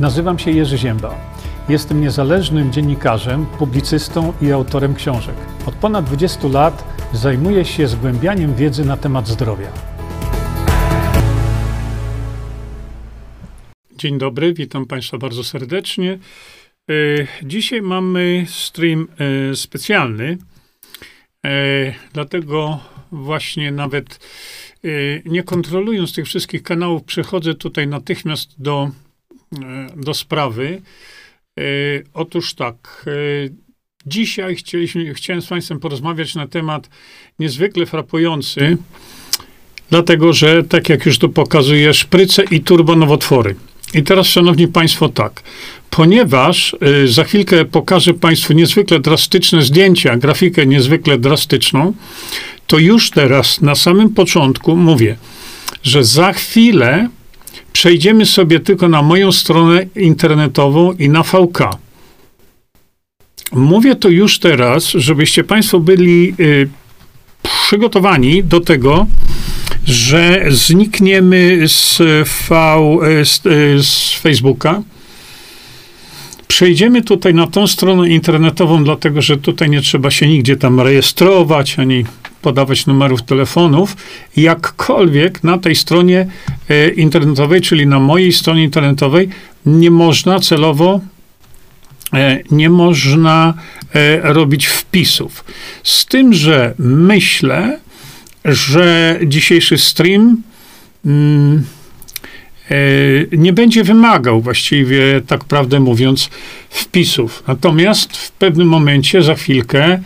Nazywam się Jerzy Ziemba. Jestem niezależnym dziennikarzem, publicystą i autorem książek. Od ponad 20 lat zajmuję się zgłębianiem wiedzy na temat zdrowia. Dzień dobry, witam Państwa bardzo serdecznie. E, dzisiaj mamy stream e, specjalny, e, dlatego właśnie nawet nie kontrolując tych wszystkich kanałów, przechodzę tutaj natychmiast do do sprawy. E, otóż tak, e, dzisiaj chcieliśmy, chciałem z Państwem porozmawiać na temat niezwykle frapujący, dlatego że, tak jak już tu pokazuję, szpryce i turbonowotwory. I teraz, Szanowni Państwo, tak, ponieważ za chwilkę pokażę Państwu niezwykle drastyczne zdjęcia, grafikę niezwykle drastyczną, to już teraz, na samym początku mówię, że za chwilę przejdziemy sobie tylko na moją stronę internetową i na VK. Mówię to już teraz, żebyście Państwo byli y, przygotowani do tego, że znikniemy z, v, y, z, y, z Facebooka. Przejdziemy tutaj na tą stronę internetową, dlatego że tutaj nie trzeba się nigdzie tam rejestrować ani podawać numerów telefonów, jakkolwiek na tej stronie e, internetowej, czyli na mojej stronie internetowej, nie można celowo e, nie można e, robić wpisów. Z tym, że myślę, że dzisiejszy stream mm, nie będzie wymagał właściwie, tak prawdę mówiąc, wpisów. Natomiast w pewnym momencie, za chwilkę,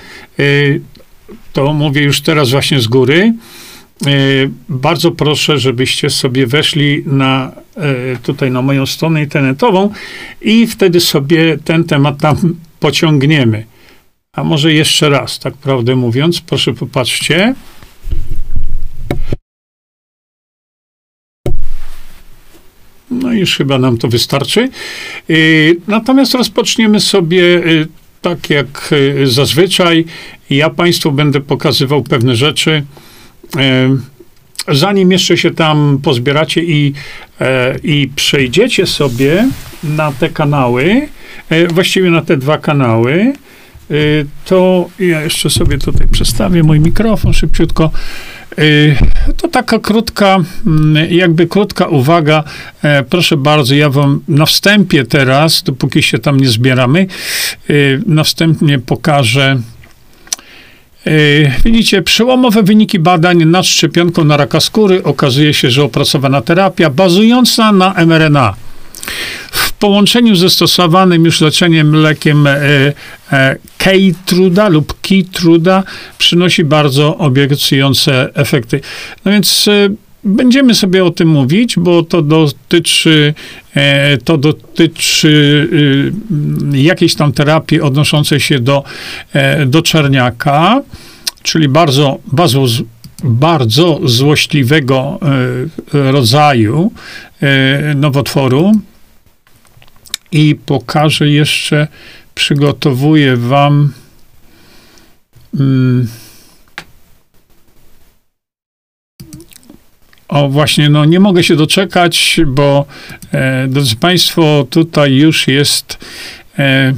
to mówię już teraz właśnie z góry. E, bardzo proszę, żebyście sobie weszli na, e, tutaj na moją stronę internetową i wtedy sobie ten temat tam pociągniemy. A może jeszcze raz, tak prawdę mówiąc, proszę popatrzcie. No już chyba nam to wystarczy. E, natomiast rozpoczniemy sobie tak jak e, zazwyczaj, ja Państwu będę pokazywał pewne rzeczy. E, zanim jeszcze się tam pozbieracie i, e, i przejdziecie sobie na te kanały, właściwie na te dwa kanały, to ja jeszcze sobie tutaj przestawię mój mikrofon szybciutko. Y, to taka krótka, mm, jakby krótka uwaga. E, proszę bardzo, ja wam na wstępie teraz, dopóki się tam nie zbieramy, y, na wstępie pokażę. Y, widzicie, przełomowe wyniki badań nad szczepionką na raka skóry. Okazuje się, że opracowana terapia bazująca na mRNA w połączeniu ze stosowanym już leczeniem lekiem e, e, Keytruda lub Keytruda przynosi bardzo obiecujące efekty. No więc e, Będziemy sobie o tym mówić, bo to dotyczy, to dotyczy e, jakiejś tam terapii odnoszącej się do, do czerniaka, czyli bardzo, bardzo, bardzo złośliwego rodzaju nowotworu i pokażę jeszcze, przygotowuję wam mm, O, właśnie, no nie mogę się doczekać, bo, e, drodzy Państwo, tutaj już jest e,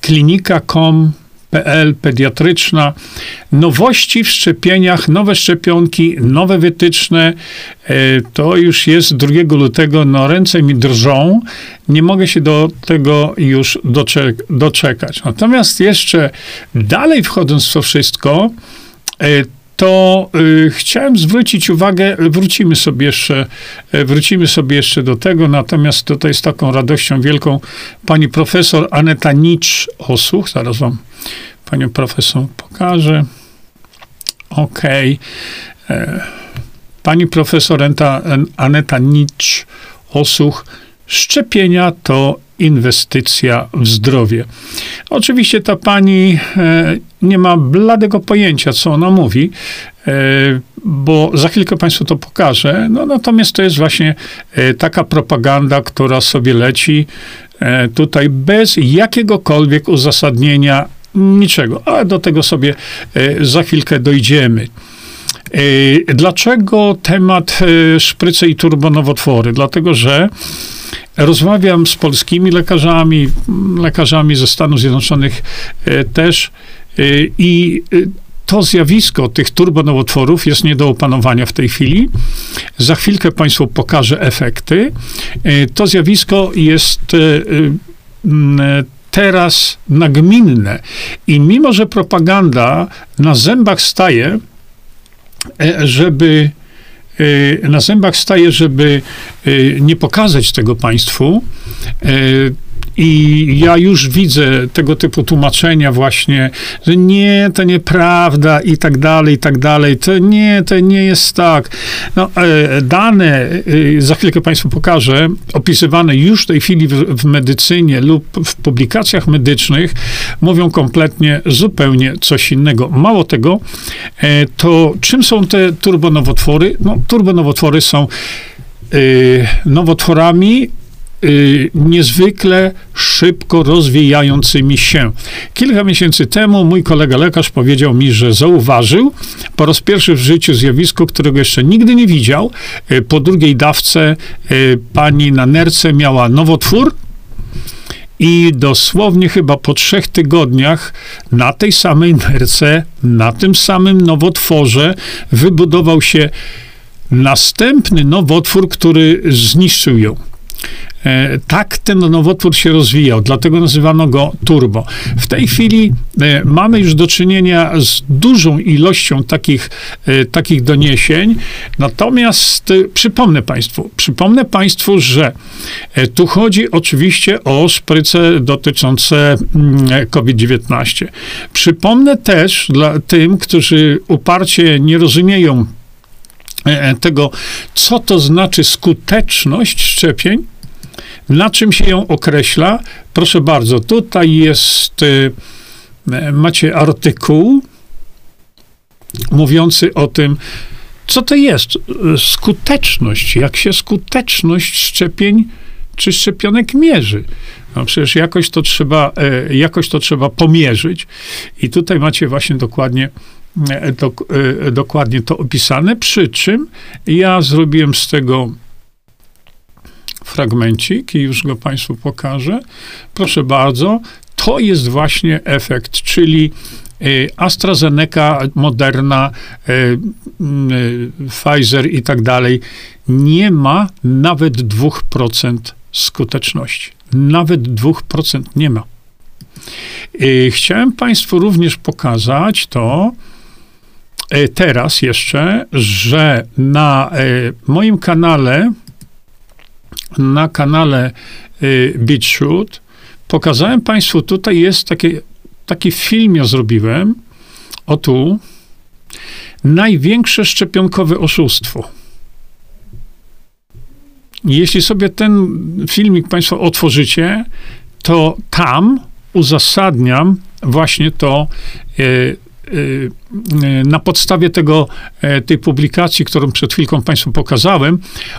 klinika.com PL pediatryczna. Nowości w szczepieniach, nowe szczepionki, nowe wytyczne. E, to już jest 2 lutego. No, ręce mi drżą. Nie mogę się do tego już doczek doczekać. Natomiast jeszcze dalej wchodząc w to wszystko, e, to y, chciałem zwrócić uwagę, wrócimy sobie jeszcze, y, wrócimy sobie jeszcze do tego, natomiast tutaj z taką radością wielką pani profesor Aneta Nicz-Osuch, zaraz wam panią profesor pokażę. Okej. Okay. E, pani profesor Aneta Nicz-Osuch, szczepienia to inwestycja w zdrowie. Oczywiście ta pani e, nie ma bladego pojęcia, co ona mówi, e, bo za chwilkę Państwu to pokażę. No, natomiast to jest właśnie e, taka propaganda, która sobie leci tutaj bez jakiegokolwiek uzasadnienia, niczego. Ale do tego sobie za chwilkę dojdziemy. Dlaczego temat szpryce i turbonowotwory? Dlatego, że rozmawiam z polskimi lekarzami, lekarzami ze Stanów Zjednoczonych też i to zjawisko tych turbonowotworów jest nie do opanowania w tej chwili. Za chwilkę Państwu pokażę efekty. E, to zjawisko jest e, e, teraz nagminne i mimo, że propaganda na zębach staje, żeby na zębach staje, żeby nie pokazać tego państwu, i ja już widzę tego typu tłumaczenia właśnie, że nie, to nieprawda i tak dalej, i tak dalej. To nie, to nie jest tak. No, e, dane, e, za chwilkę Państwu pokażę, opisywane już w tej chwili w, w medycynie lub w publikacjach medycznych, mówią kompletnie zupełnie coś innego. Mało tego, e, to czym są te turbonowotwory? No, turbonowotwory są nowotworami Y, niezwykle szybko rozwijającymi się. Kilka miesięcy temu mój kolega lekarz powiedział mi, że zauważył po raz pierwszy w życiu zjawisko, którego jeszcze nigdy nie widział. Y, po drugiej dawce y, pani na nerce miała nowotwór, i dosłownie chyba po trzech tygodniach na tej samej nerce, na tym samym nowotworze wybudował się następny nowotwór, który zniszczył ją. E, tak ten nowotwór się rozwijał, dlatego nazywano go turbo. W tej chwili e, mamy już do czynienia z dużą ilością takich, e, takich doniesień, natomiast przypomnę Państwu, przypomnę Państwu, że tu chodzi oczywiście o szpryce dotyczące mm, COVID-19. Przypomnę też dla tym, którzy uparcie nie rozumieją tego, co to znaczy skuteczność szczepień, na czym się ją określa? Proszę bardzo, tutaj jest, y, macie artykuł mówiący o tym, co to jest skuteczność, jak się skuteczność szczepień czy szczepionek mierzy. No przecież jakoś to trzeba, e, jakoś to trzeba pomierzyć. I tutaj macie właśnie dokładnie, e, dok, e, dokładnie to opisane, przy czym ja zrobiłem z tego fragmencik i już go Państwu pokażę. Proszę bardzo, to jest właśnie efekt, czyli AstraZeneca, Moderna, Pfizer i tak dalej, nie ma nawet 2% skuteczności. Nawet 2% nie ma. Chciałem Państwu również pokazać to teraz jeszcze, że na moim kanale na kanale y, BitShoot. Pokazałem Państwu, tutaj jest takie, taki film, ja zrobiłem. O tu. Największe szczepionkowe oszustwo. Jeśli sobie ten filmik Państwo otworzycie, to tam uzasadniam właśnie to, na podstawie tego, e, tej publikacji, którą przed chwilką Państwu pokazałem,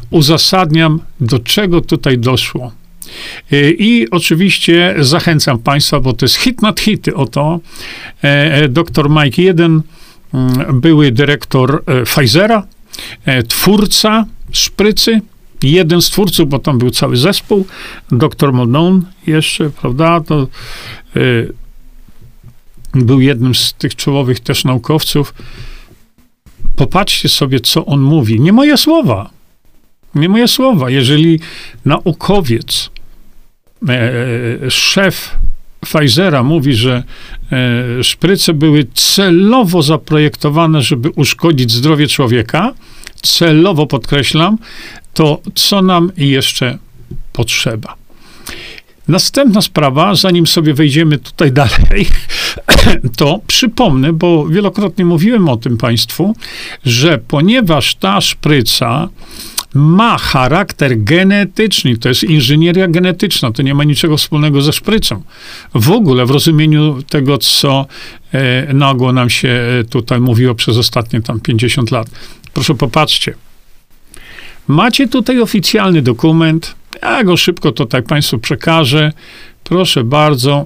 uzasadniam, do czego tutaj doszło. Y, I oczywiście zachęcam Państwa, bo to jest hit nad hity o to. E, e, dr Mike Jeden, mm, były dyrektor Pfizera, twórca szprycy, jeden z twórców, bo tam był cały zespół, dr Modon jeszcze, prawda, to był jednym z tych czołowych też naukowców. Popatrzcie sobie, co on mówi. Nie moje słowa. Nie moje słowa. Jeżeli naukowiec, e, szef Pfizera mówi, że e, szpryce były celowo zaprojektowane, żeby uszkodzić zdrowie człowieka, celowo podkreślam, to co nam jeszcze potrzeba? Następna sprawa, zanim sobie wejdziemy tutaj dalej, to przypomnę, bo wielokrotnie mówiłem o tym Państwu, że ponieważ ta szpryca ma charakter genetyczny, to jest inżynieria genetyczna, to nie ma niczego wspólnego ze szprycą. W ogóle w rozumieniu tego, co e, nagło nam się tutaj mówiło przez ostatnie tam 50 lat. Proszę popatrzcie. Macie tutaj oficjalny dokument, ja go szybko tutaj Państwu przekażę. Proszę bardzo.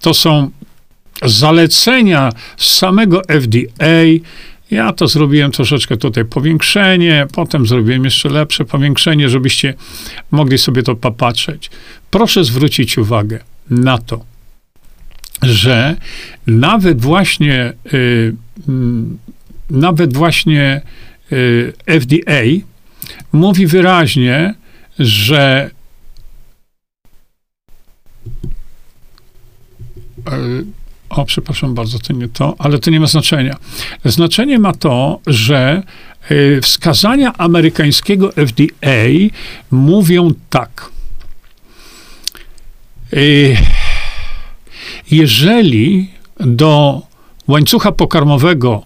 To są zalecenia z samego FDA. Ja to zrobiłem troszeczkę tutaj powiększenie, potem zrobiłem jeszcze lepsze powiększenie, żebyście mogli sobie to popatrzeć. Proszę zwrócić uwagę na to, że nawet właśnie, y, mm, nawet właśnie y, FDA mówi wyraźnie, że y, o, przepraszam bardzo, to nie to, ale to nie ma znaczenia. Znaczenie ma to, że wskazania amerykańskiego FDA mówią tak. Jeżeli do łańcucha pokarmowego,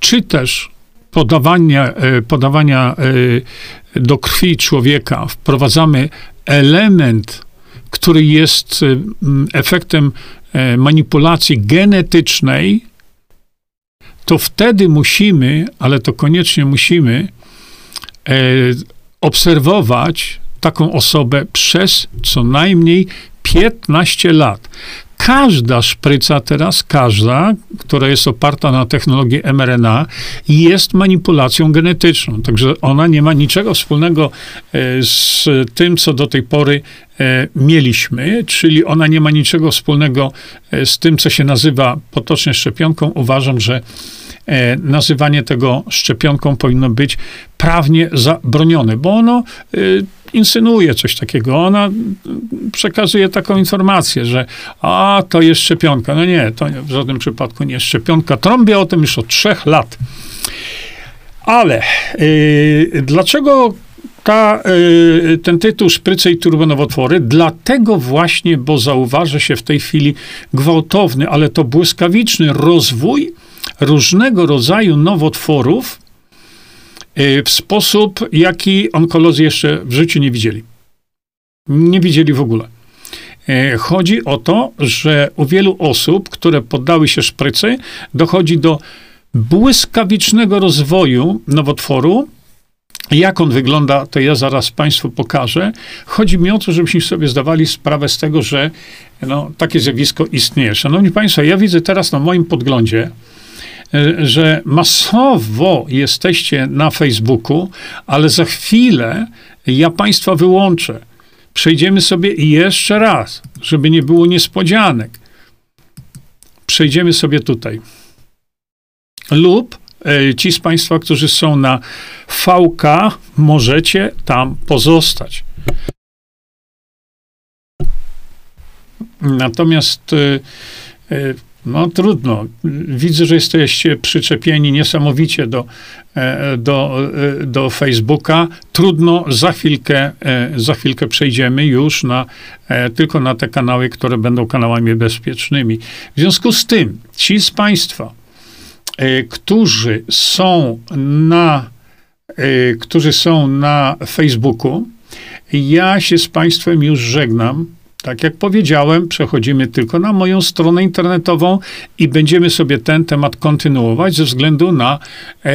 czy też podawania, e, podawania e, do krwi człowieka wprowadzamy element, który jest e, efektem manipulacji genetycznej, to wtedy musimy, ale to koniecznie musimy, obserwować taką osobę przez co najmniej 15 lat. Każda szpryca teraz, każda, która jest oparta na technologii mRNA, jest manipulacją genetyczną. Także ona nie ma niczego wspólnego e, z tym, co do tej pory e, mieliśmy, czyli ona nie ma niczego wspólnego e, z tym, co się nazywa potocznie szczepionką. Uważam, że nazywanie tego szczepionką powinno być prawnie zabronione, bo ono insynuuje coś takiego. Ona przekazuje taką informację, że a, to jest szczepionka. No nie, to w żadnym przypadku nie jest szczepionka. Trąbię o tym już od trzech lat. Ale yy, dlaczego ta, yy, ten tytuł Szpryce i turbonowotwory? Dlatego właśnie, bo zauważa się w tej chwili gwałtowny, ale to błyskawiczny rozwój różnego rodzaju nowotworów, w sposób, jaki onkolodzy jeszcze w życiu nie widzieli. Nie widzieli w ogóle. Y, chodzi o to, że u wielu osób, które poddały się szprycy, dochodzi do błyskawicznego rozwoju nowotworu. Jak on wygląda, to ja zaraz Państwu pokażę. Chodzi mi o to, żebyśmy sobie zdawali sprawę z tego, że no, takie zjawisko istnieje. Szanowni Państwo, ja widzę teraz na moim podglądzie, że masowo jesteście na Facebooku, ale za chwilę ja Państwa wyłączę. Przejdziemy sobie jeszcze raz, żeby nie było niespodzianek. Przejdziemy sobie tutaj. Lub e, ci z Państwa, którzy są na VK, możecie tam pozostać. Natomiast e, no trudno. Widzę, że jesteście przyczepieni niesamowicie do, e, do, e, do Facebooka. Trudno, za chwilkę, e, za chwilkę przejdziemy już na, tylko na te kanały, które będą kanałami bezpiecznymi. W związku z tym, ci z Państwa, którzy są na, którzy są na Facebooku, ja się z Państwem już żegnam. Tak jak powiedziałem, przechodzimy tylko na moją stronę internetową i będziemy sobie ten temat kontynuować ze względu na e,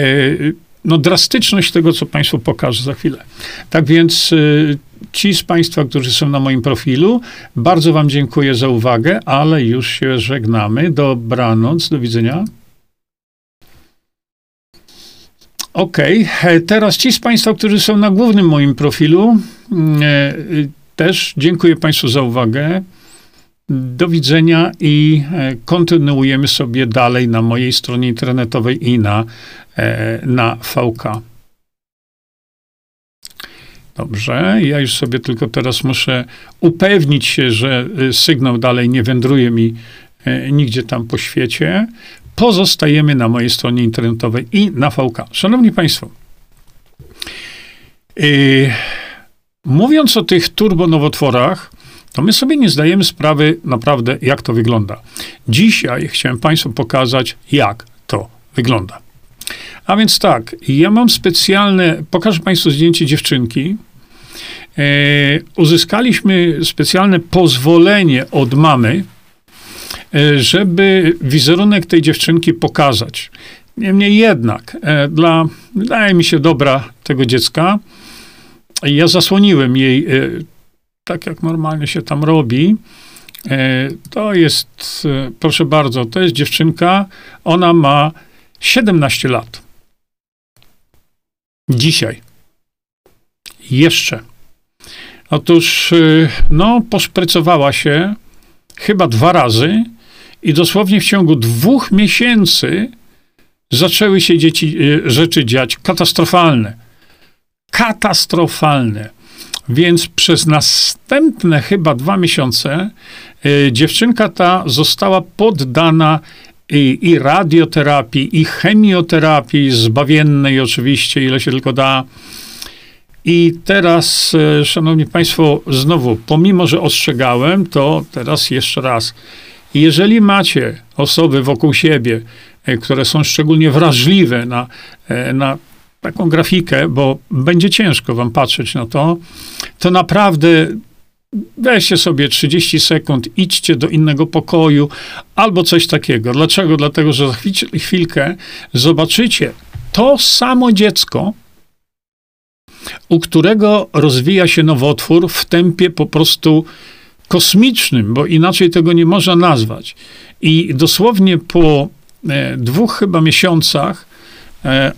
no, drastyczność tego, co Państwu pokażę za chwilę. Tak więc e, ci z Państwa, którzy są na moim profilu, bardzo Wam dziękuję za uwagę, ale już się żegnamy. Dobranoc, do widzenia. OK, e, teraz ci z Państwa, którzy są na głównym moim profilu, e, też dziękuję Państwu za uwagę. Do widzenia i e, kontynuujemy sobie dalej na mojej stronie internetowej i na, e, na VK. Dobrze, ja już sobie tylko teraz muszę upewnić się, że e, sygnał dalej nie wędruje mi nigdzie tam po świecie. Pozostajemy na mojej stronie internetowej i na VK. Szanowni Państwo, yy, Mówiąc o tych turbonowotworach, to my sobie nie zdajemy sprawy naprawdę, jak to wygląda. Dzisiaj chciałem Państwu pokazać, jak to wygląda. A więc tak, ja mam specjalne, pokażę Państwu zdjęcie dziewczynki. E, uzyskaliśmy specjalne pozwolenie od mamy, e, żeby wizerunek tej dziewczynki pokazać. Niemniej jednak, e, dla, wydaje mi się, dobra tego dziecka, ja zasłoniłem jej, e, tak jak normalnie się tam robi. E, to jest, e, proszę bardzo, to jest dziewczynka, ona ma 17 lat. Dzisiaj. Jeszcze. Otóż, no, poszprycowała się chyba dwa razy i dosłownie w ciągu dwóch miesięcy zaczęły się dzieci, rzeczy dziać katastrofalne. Katastrofalne. Więc przez następne chyba dwa miesiące y, dziewczynka ta została poddana i, i radioterapii, i chemioterapii zbawiennej oczywiście, ile się tylko da. I teraz, y, szanowni państwo, znowu, pomimo, że ostrzegałem, to teraz jeszcze raz. Jeżeli macie osoby wokół siebie, y, które są szczególnie wrażliwe na, na taką grafikę, bo będzie ciężko wam patrzeć na to, to naprawdę weźcie sobie 30 sekund, idźcie do innego pokoju albo coś takiego. Dlaczego? Dlatego, że za chwilkę zobaczycie to samo dziecko, u którego rozwija się nowotwór w tempie po prostu kosmicznym, bo inaczej tego nie można nazwać. I dosłownie po e, dwóch chyba miesiącach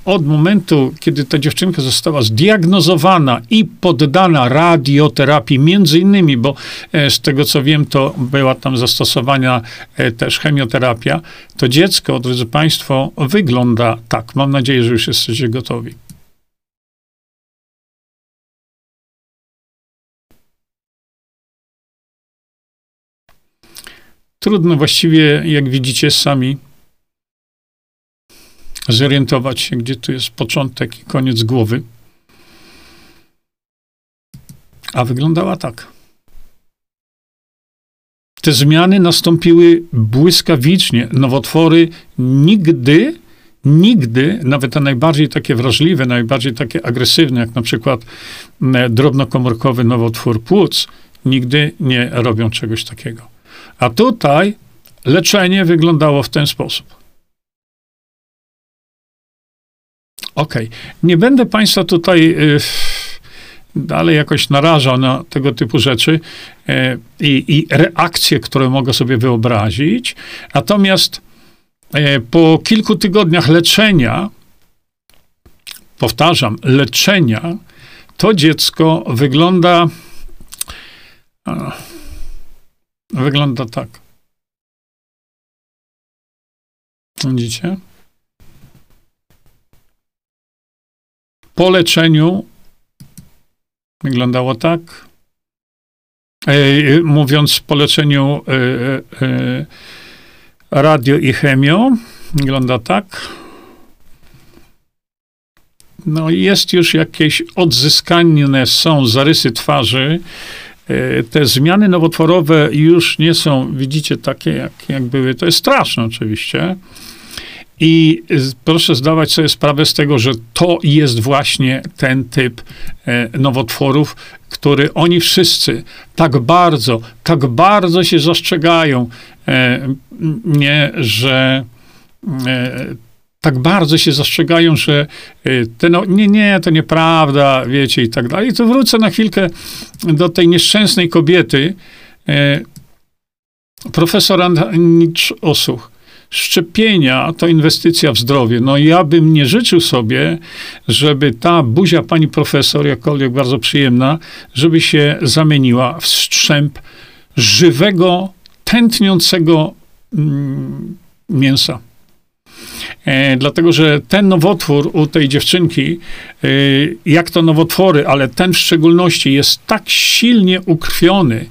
od momentu, kiedy ta dziewczynka została zdiagnozowana i poddana radioterapii, między innymi, bo e, z tego co wiem, to była tam zastosowana e, też chemioterapia, to dziecko, drodzy Państwo, wygląda tak. Mam nadzieję, że już jesteście gotowi. Trudno właściwie, jak widzicie sami, zorientować się, gdzie tu jest początek i koniec głowy. A wyglądała tak. Te zmiany nastąpiły błyskawicznie. Nowotwory nigdy, nigdy, nawet te najbardziej takie wrażliwe, najbardziej takie agresywne, jak na przykład drobnokomórkowy nowotwór płuc, nigdy nie robią czegoś takiego. A tutaj leczenie wyglądało w ten sposób. Okej. Okay. Nie będę Państwa tutaj y, dalej jakoś narażał na tego typu rzeczy y, i reakcje, które mogę sobie wyobrazić. Natomiast y, po kilku tygodniach leczenia, powtarzam, leczenia, to dziecko wygląda. wygląda tak. Widzicie? Po leczeniu wyglądało tak. E, mówiąc po leczeniu e, e, radio i chemio, wygląda tak. No jest już jakieś odzyskane są zarysy twarzy. E, te zmiany nowotworowe już nie są, widzicie, takie jak, jak były. To jest straszne oczywiście. I proszę zdawać sobie sprawę z tego, że to jest właśnie ten typ e, nowotworów, który oni wszyscy tak bardzo, tak bardzo się zastrzegają, e, nie, że e, tak bardzo się zastrzegają, że te no, nie, nie, to nieprawda, wiecie, i tak dalej. I to wrócę na chwilkę do tej nieszczęsnej kobiety. Profesor Annicz Osuch szczepienia to inwestycja w zdrowie. No ja bym nie życzył sobie, żeby ta buzia pani profesor, jakkolwiek bardzo przyjemna, żeby się zamieniła w strzęp żywego, tętniącego mm, mięsa. E, dlatego, że ten nowotwór u tej dziewczynki, e, jak to nowotwory, ale ten w szczególności jest tak silnie ukrwiony,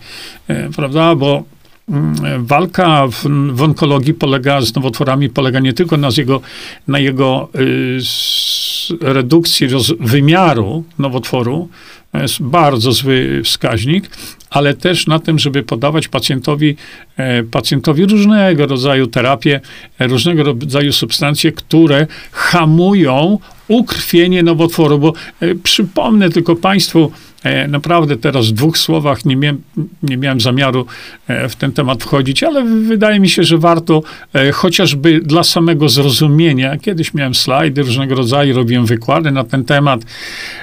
e, prawda, bo walka w, w, onkologii polega, z nowotworami polega nie tylko na jego, na jego y, redukcji roz, wymiaru nowotworu, jest bardzo zły wskaźnik, ale też na tym, żeby podawać pacjentowi, e, pacjentowi różnego rodzaju terapie, e, różnego rodzaju substancje, które hamują ukrwienie nowotworu, bo e, przypomnę tylko Państwu, naprawdę teraz w dwóch słowach nie miałem, nie miałem zamiaru e, w ten temat wchodzić, ale wydaje mi się, że warto e, chociażby dla samego zrozumienia. Kiedyś miałem slajdy różnego rodzaju, robiłem wykłady na ten temat.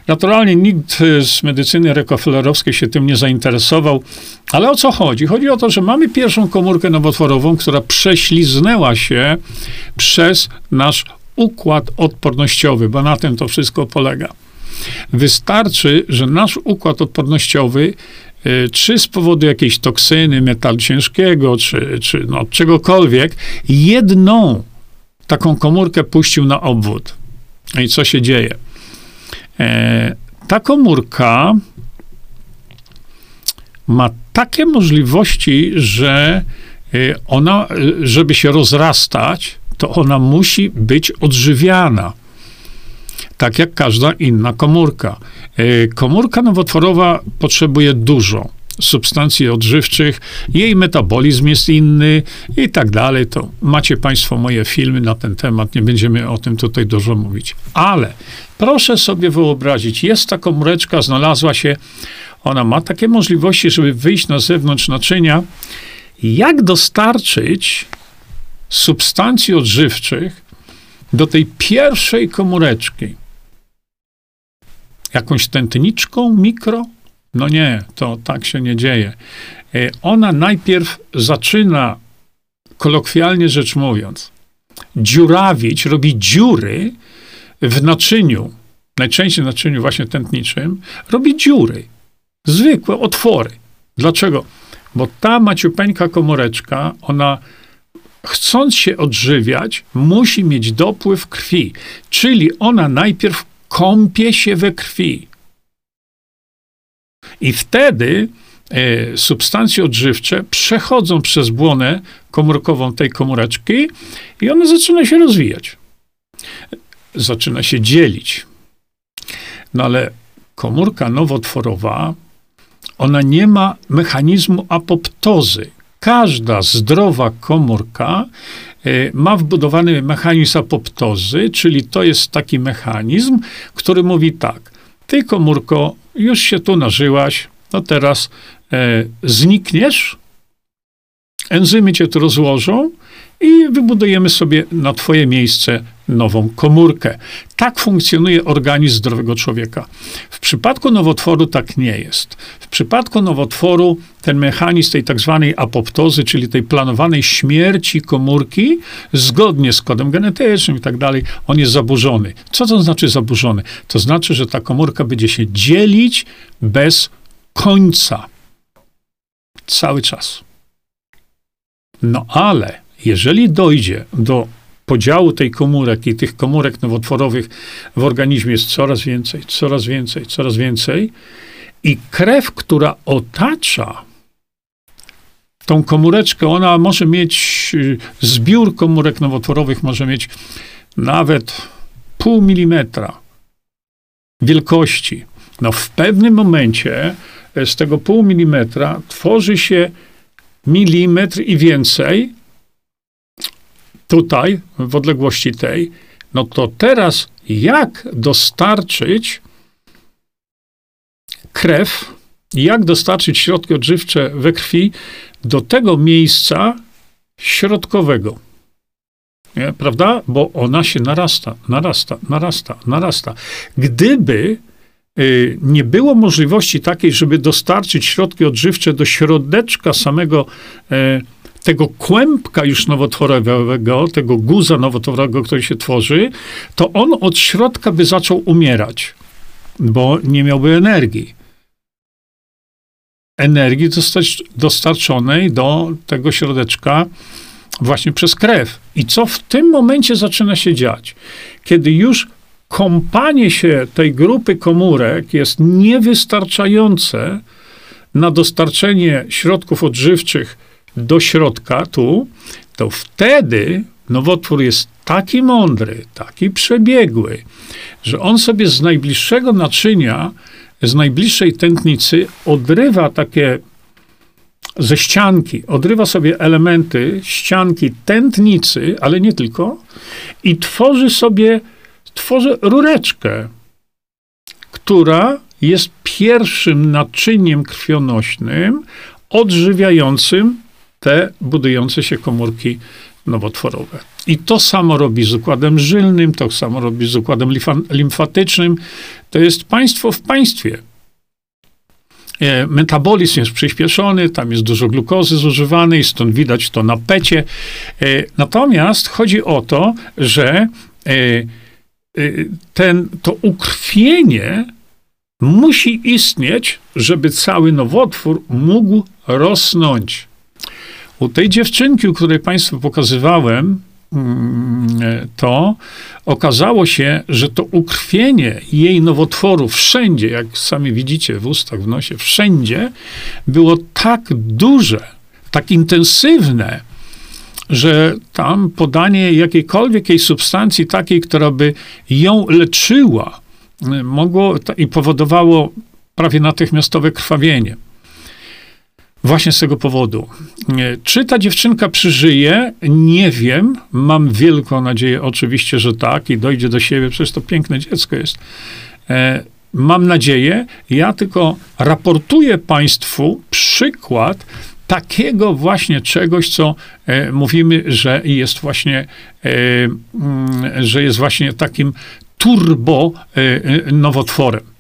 Naturalnie nikt z medycyny rokoflerowskiej się tym nie zainteresował, ale o co chodzi? Chodzi o to, że mamy pierwszą komórkę nowotworową, która prześliznęła się przez nasz układ odpornościowy, bo na tym to wszystko polega. Wystarczy, że nasz układ odpornościowy y, czy z powodu jakiejś toksyny, metalu ciężkiego, czy, czy no, czegokolwiek, jedną taką komórkę puścił na obwód. I co się dzieje? E, ta komórka ma takie możliwości, że y, ona, y, żeby się rozrastać, to ona musi być odżywiana. Tak jak każda inna komórka. Y, komórka nowotworowa potrzebuje dużo substancji odżywczych, jej metabolizm jest inny i tak dalej. To macie Państwo moje filmy na ten temat, nie będziemy o tym tutaj dużo mówić. Ale proszę sobie wyobrazić, jest ta komóreczka, znalazła się, ona ma takie możliwości, żeby wyjść na zewnątrz naczynia. Jak dostarczyć substancji odżywczych do tej pierwszej komóreczki? Jakąś tętniczką, mikro? No nie, to tak się nie dzieje. E, ona najpierw zaczyna, kolokwialnie rzecz mówiąc, dziurawić, robi dziury w naczyniu, najczęściej w naczyniu właśnie tętniczym, robi dziury, zwykłe otwory. Dlaczego? Bo ta maciupeńka komoreczka, ona chcąc się odżywiać, musi mieć dopływ krwi, czyli ona najpierw kąpie się we krwi. I wtedy e, substancje odżywcze przechodzą przez błonę komórkową tej komóreczki i ona zaczyna się rozwijać. Zaczyna się dzielić. No ale komórka nowotworowa, ona nie ma mechanizmu apoptozy. Każda zdrowa komórka ma wbudowany mechanizm apoptozy, czyli to jest taki mechanizm, który mówi tak: Ty komórko, już się tu nażyłaś, no teraz e, znikniesz, enzymy cię tu rozłożą i wybudujemy sobie na twoje miejsce nową komórkę. Tak funkcjonuje organizm zdrowego człowieka. W przypadku nowotworu tak nie jest. W przypadku nowotworu ten mechanizm tej tak zwanej apoptozy, czyli tej planowanej śmierci komórki, zgodnie z kodem genetycznym i tak dalej, on jest zaburzony. Co to znaczy zaburzony? To znaczy, że ta komórka będzie się dzielić bez końca. Cały czas. No ale jeżeli dojdzie do podziału tej komórek i tych komórek nowotworowych w organizmie jest coraz więcej, coraz więcej, coraz więcej, i krew, która otacza tą komóreczkę, ona może mieć, y, zbiór komórek nowotworowych może mieć nawet pół milimetra wielkości. No w pewnym momencie e, z tego pół milimetra tworzy się milimetr i więcej tutaj, w odległości tej, no to teraz jak dostarczyć krew, jak dostarczyć środki odżywcze we krwi do tego miejsca środkowego. Nie, prawda? Bo ona się narasta, narasta, narasta, narasta. Gdyby y, nie było możliwości takiej, żeby dostarczyć środki odżywcze do środeczka samego y, tego kłębka już nowotworowego, tego guza nowotworowego, który się tworzy, to on od środka by zaczął umierać, bo nie miałby energii. Energii dostarczonej do tego środeczka właśnie przez krew. I co w tym momencie zaczyna się dziać? Kiedy już kąpanie się tej grupy komórek jest niewystarczające na dostarczenie środków odżywczych do środka, tu, to wtedy nowotwór jest taki mądry, taki przebiegły, że on sobie z najbliższego naczynia, z najbliższej tętnicy odrywa takie ze ścianki, odrywa sobie elementy ścianki tętnicy, ale nie tylko, i tworzy sobie, tworzy rureczkę, która jest pierwszym naczyniem krwionośnym odżywiającym te budujące się komórki nowotworowe. I to samo robi z układem żylnym, to samo robi z układem limfatycznym. To jest państwo w państwie. E, metabolizm jest przyspieszony, tam jest dużo glukozy zużywanej, stąd widać to na pecie. E, natomiast chodzi o to, że e, ten, to ukrwienie musi istnieć, żeby cały nowotwór mógł rosnąć. U tej dziewczynki, o której Państwu pokazywałem, mm, to okazało się, że to ukrwienie jej nowotworu wszędzie, jak sami widzicie, w ustach, w nosie, wszędzie było tak duże, tak intensywne, że tam podanie jakiejkolwiek jej substancji takiej, która by ją leczyła, mogło i powodowało prawie natychmiastowe krwawienie. Właśnie z tego powodu. Czy ta dziewczynka przeżyje? Nie wiem. Mam wielką nadzieję, oczywiście, że tak i dojdzie do siebie, przecież to piękne dziecko jest. E, mam nadzieję. Ja tylko raportuję Państwu przykład takiego właśnie czegoś, co e, mówimy, że jest właśnie, e, mm, że jest właśnie takim turbo e, nowotworem.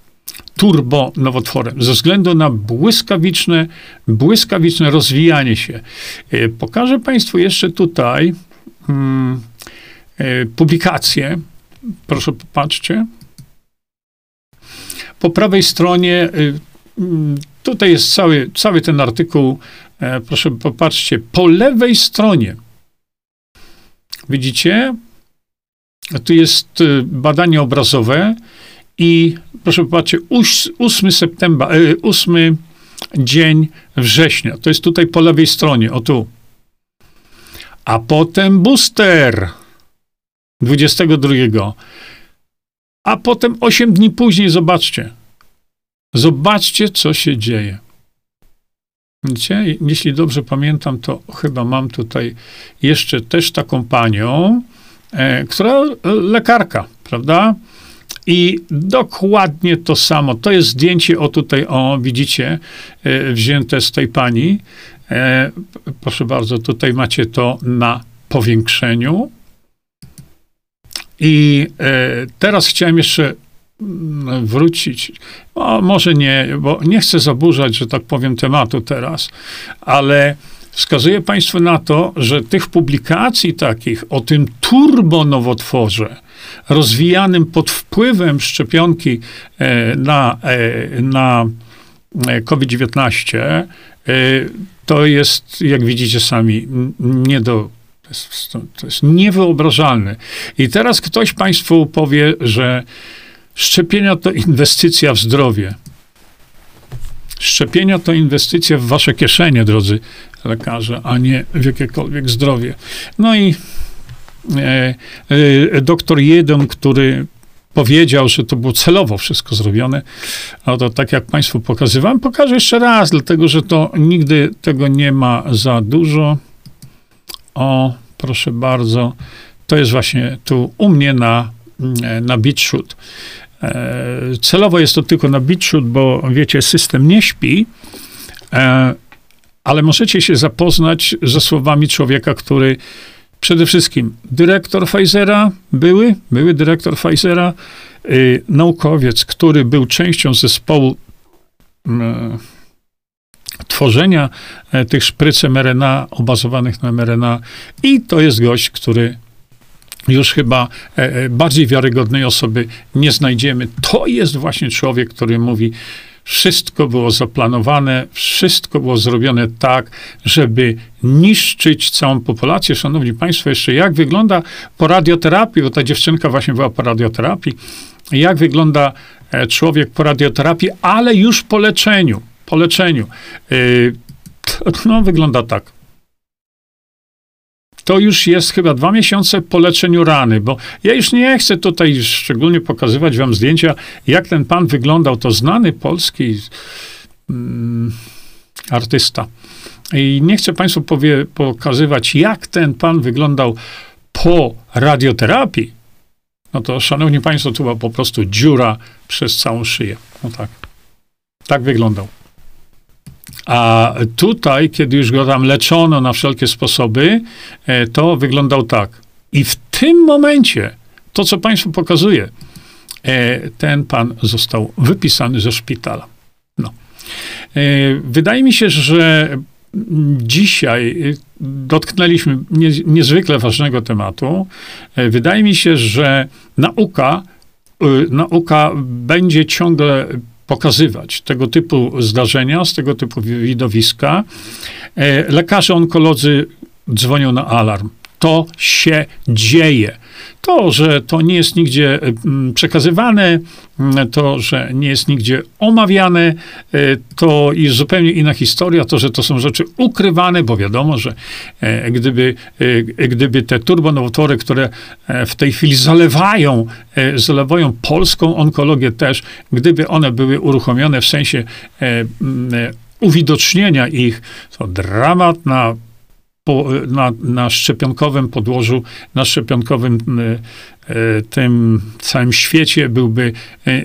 Turbo nowotworem, ze względu na błyskawiczne, błyskawiczne rozwijanie się. E, pokażę Państwu jeszcze tutaj hmm, publikację. Proszę popatrzcie. Po prawej stronie, mm, tutaj jest cały, cały ten artykuł, proszę popatrzcie, po lewej stronie widzicie, tu jest badanie obrazowe i proszę popatrzcie, 8 septembra, 8 y, dzień września. To jest tutaj po lewej stronie, o tu. A potem booster 22. A potem 8 dni później, zobaczcie. Zobaczcie, co się dzieje. Widzicie? Jeśli dobrze pamiętam, to chyba mam tutaj jeszcze też taką panią, E, która e, lekarka, prawda? I dokładnie to samo. To jest zdjęcie, o tutaj, o widzicie, e, wzięte z tej pani. Proszę bardzo, tutaj macie to na powiększeniu. I teraz chciałem jeszcze mm, wrócić. O, może nie, bo nie chcę zaburzać, że tak powiem, tematu teraz, ale wskazuje Państwu na to, że tych publikacji takich o tym turbonowotworze, rozwijanym pod wpływem szczepionki e, na, e, na e, COVID-19, to jest, jak widzicie sami, nie do to jest niewyobrażalne. I teraz ktoś Państwu powie, że szczepienia to inwestycja w zdrowie. Szczepienia to inwestycja w wasze kieszenie, drodzy lekarze, a nie w jakiekolwiek zdrowie. No i doktor jeden, który powiedział, że to było celowo wszystko zrobione. A to tak jak Państwu pokazywałem, pokażę jeszcze raz, dlatego że to nigdy tego nie ma za dużo. O, proszę bardzo. To jest właśnie tu u mnie na, na BitShoot. E, celowo jest to tylko na BitShoot, bo wiecie, system nie śpi, e, ale możecie się zapoznać ze słowami człowieka, który przede wszystkim dyrektor Pfizera, były, były dyrektor Pfizera, y, naukowiec, który był częścią zespołu tworzenia e, tych szpryc mRNA, obazowanych na mRNA i to jest gość, który już chyba e, e, bardziej wiarygodnej osoby nie znajdziemy. To jest właśnie człowiek, który mówi, wszystko było zaplanowane, wszystko było zrobione tak, żeby niszczyć całą populację. Szanowni Państwo, jeszcze jak wygląda po radioterapii, bo ta dziewczynka właśnie była po radioterapii, jak wygląda e, człowiek po radioterapii, ale już po leczeniu. Po leczeniu. No, wygląda tak to już jest chyba dwa miesiące po leczeniu rany, bo ja już nie chcę tutaj szczególnie pokazywać wam zdjęcia, jak ten pan wyglądał. To znany polski mm, artysta. I nie chcę państwu powie, pokazywać, jak ten pan wyglądał po radioterapii. No to, szanowni państwo, to była po prostu dziura przez całą szyję. No tak. Tak wyglądał. A tutaj, kiedy już go tam leczono na wszelkie sposoby, e, to wyglądał tak. I w tym momencie, to co Państwu pokazuję, e, ten pan został wypisany ze szpitala. No. E, wydaje mi się, że dzisiaj dotknęliśmy niezwykle ważnego tematu. Wydaje mi się, że nauka, nauka będzie ciągle pokazywać tego typu zdarzenia, z tego typu widowiska. E, lekarze onkolodzy dzwonią na alarm. To się dzieje. To, że to nie jest nigdzie mm, przekazywane, to, że nie jest nigdzie omawiane, e, to jest zupełnie inna historia. To, że to są rzeczy ukrywane, bo wiadomo, że e, gdyby, e, gdyby te turbonowotwory, które w tej chwili zalewają, zalewają polską onkologię też, gdyby one były uruchomione w sensie uwidocznienia ich, to dramat na po, na, na szczepionkowym podłożu, na szczepionkowym e, e, tym całym świecie byłby e,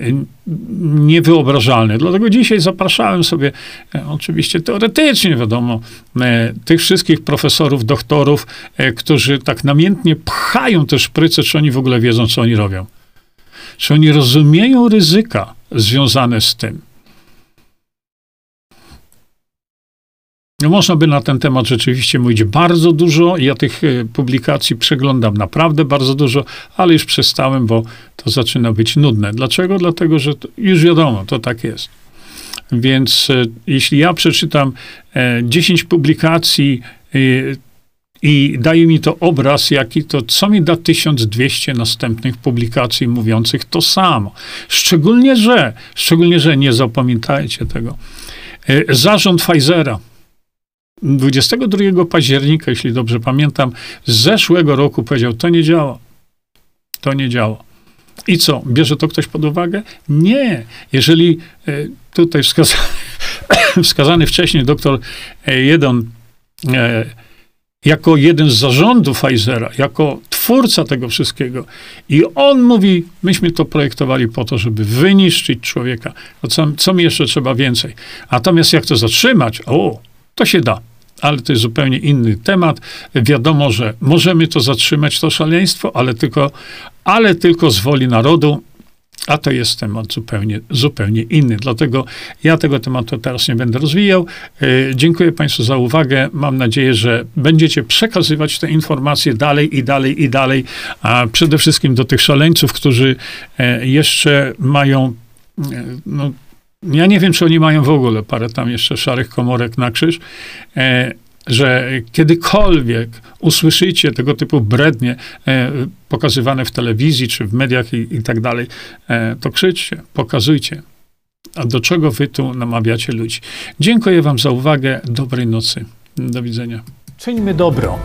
niewyobrażalny. Dlatego dzisiaj zapraszałem sobie, oczywiście teoretycznie wiadomo, tych wszystkich profesorów, doktorów, którzy tak namiętnie pchają te szpryce, czy oni w ogóle wiedzą, co oni robią. Czy oni rozumieją ryzyka związane z tym. No można by na ten temat rzeczywiście mówić bardzo dużo. Ja tych e, publikacji przeglądam naprawdę bardzo dużo, ale już przestałem, bo to zaczyna być nudne. Dlaczego? Dlatego, że już wiadomo, to tak jest. Więc e, jeśli ja przeczytam 10 e, publikacji i daje mi to obraz, jaki to, co mi da 1200 następnych publikacji mówiących to samo. Szczególnie, że, szczególnie, że nie zapamiętajcie tego. Zarząd Pfizera 22 października, jeśli dobrze pamiętam, z zeszłego roku powiedział, to nie działa. To nie działa. I co? Bierze to ktoś pod uwagę? Nie. Jeżeli e, tutaj wskazany, wskazany wcześniej doktor e, Jeden e, jako jeden z zarządów Pfizera, jako twórca tego wszystkiego. I on mówi, myśmy to projektowali po to, żeby wyniszczyć człowieka. Co, co mi jeszcze trzeba więcej? Natomiast jak to zatrzymać? O, to się da. Ale to jest zupełnie inny temat. Wiadomo, że możemy to zatrzymać, to szaleństwo, ale tylko, ale tylko z woli narodu, a to jest temat zupełnie, zupełnie inny. Dlatego ja tego tematu teraz nie będę rozwijał. E, dziękuję Państwu za uwagę. Mam nadzieję, że będziecie przekazywać te informacje dalej i dalej i dalej, a przede wszystkim do tych szaleńców, którzy e, jeszcze mają e, no, ja nie wiem, czy oni mają w ogóle parę tam jeszcze szarych komorek na krzyż, e, że kiedykolwiek usłyszycie tego typu brednie e, pokazywane w telewizji czy w mediach i, i tak dalej, e, to krzyczcie, pokazujcie. A do czego wy tu namawiacie ludzi? Dziękuję wam za uwagę. Dobrej nocy. Do widzenia. Czyńmy dobro.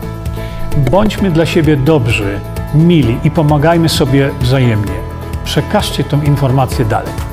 Bądźmy dla siebie dobrzy, mili i pomagajmy sobie wzajemnie. Przekażcie tą informację dalej.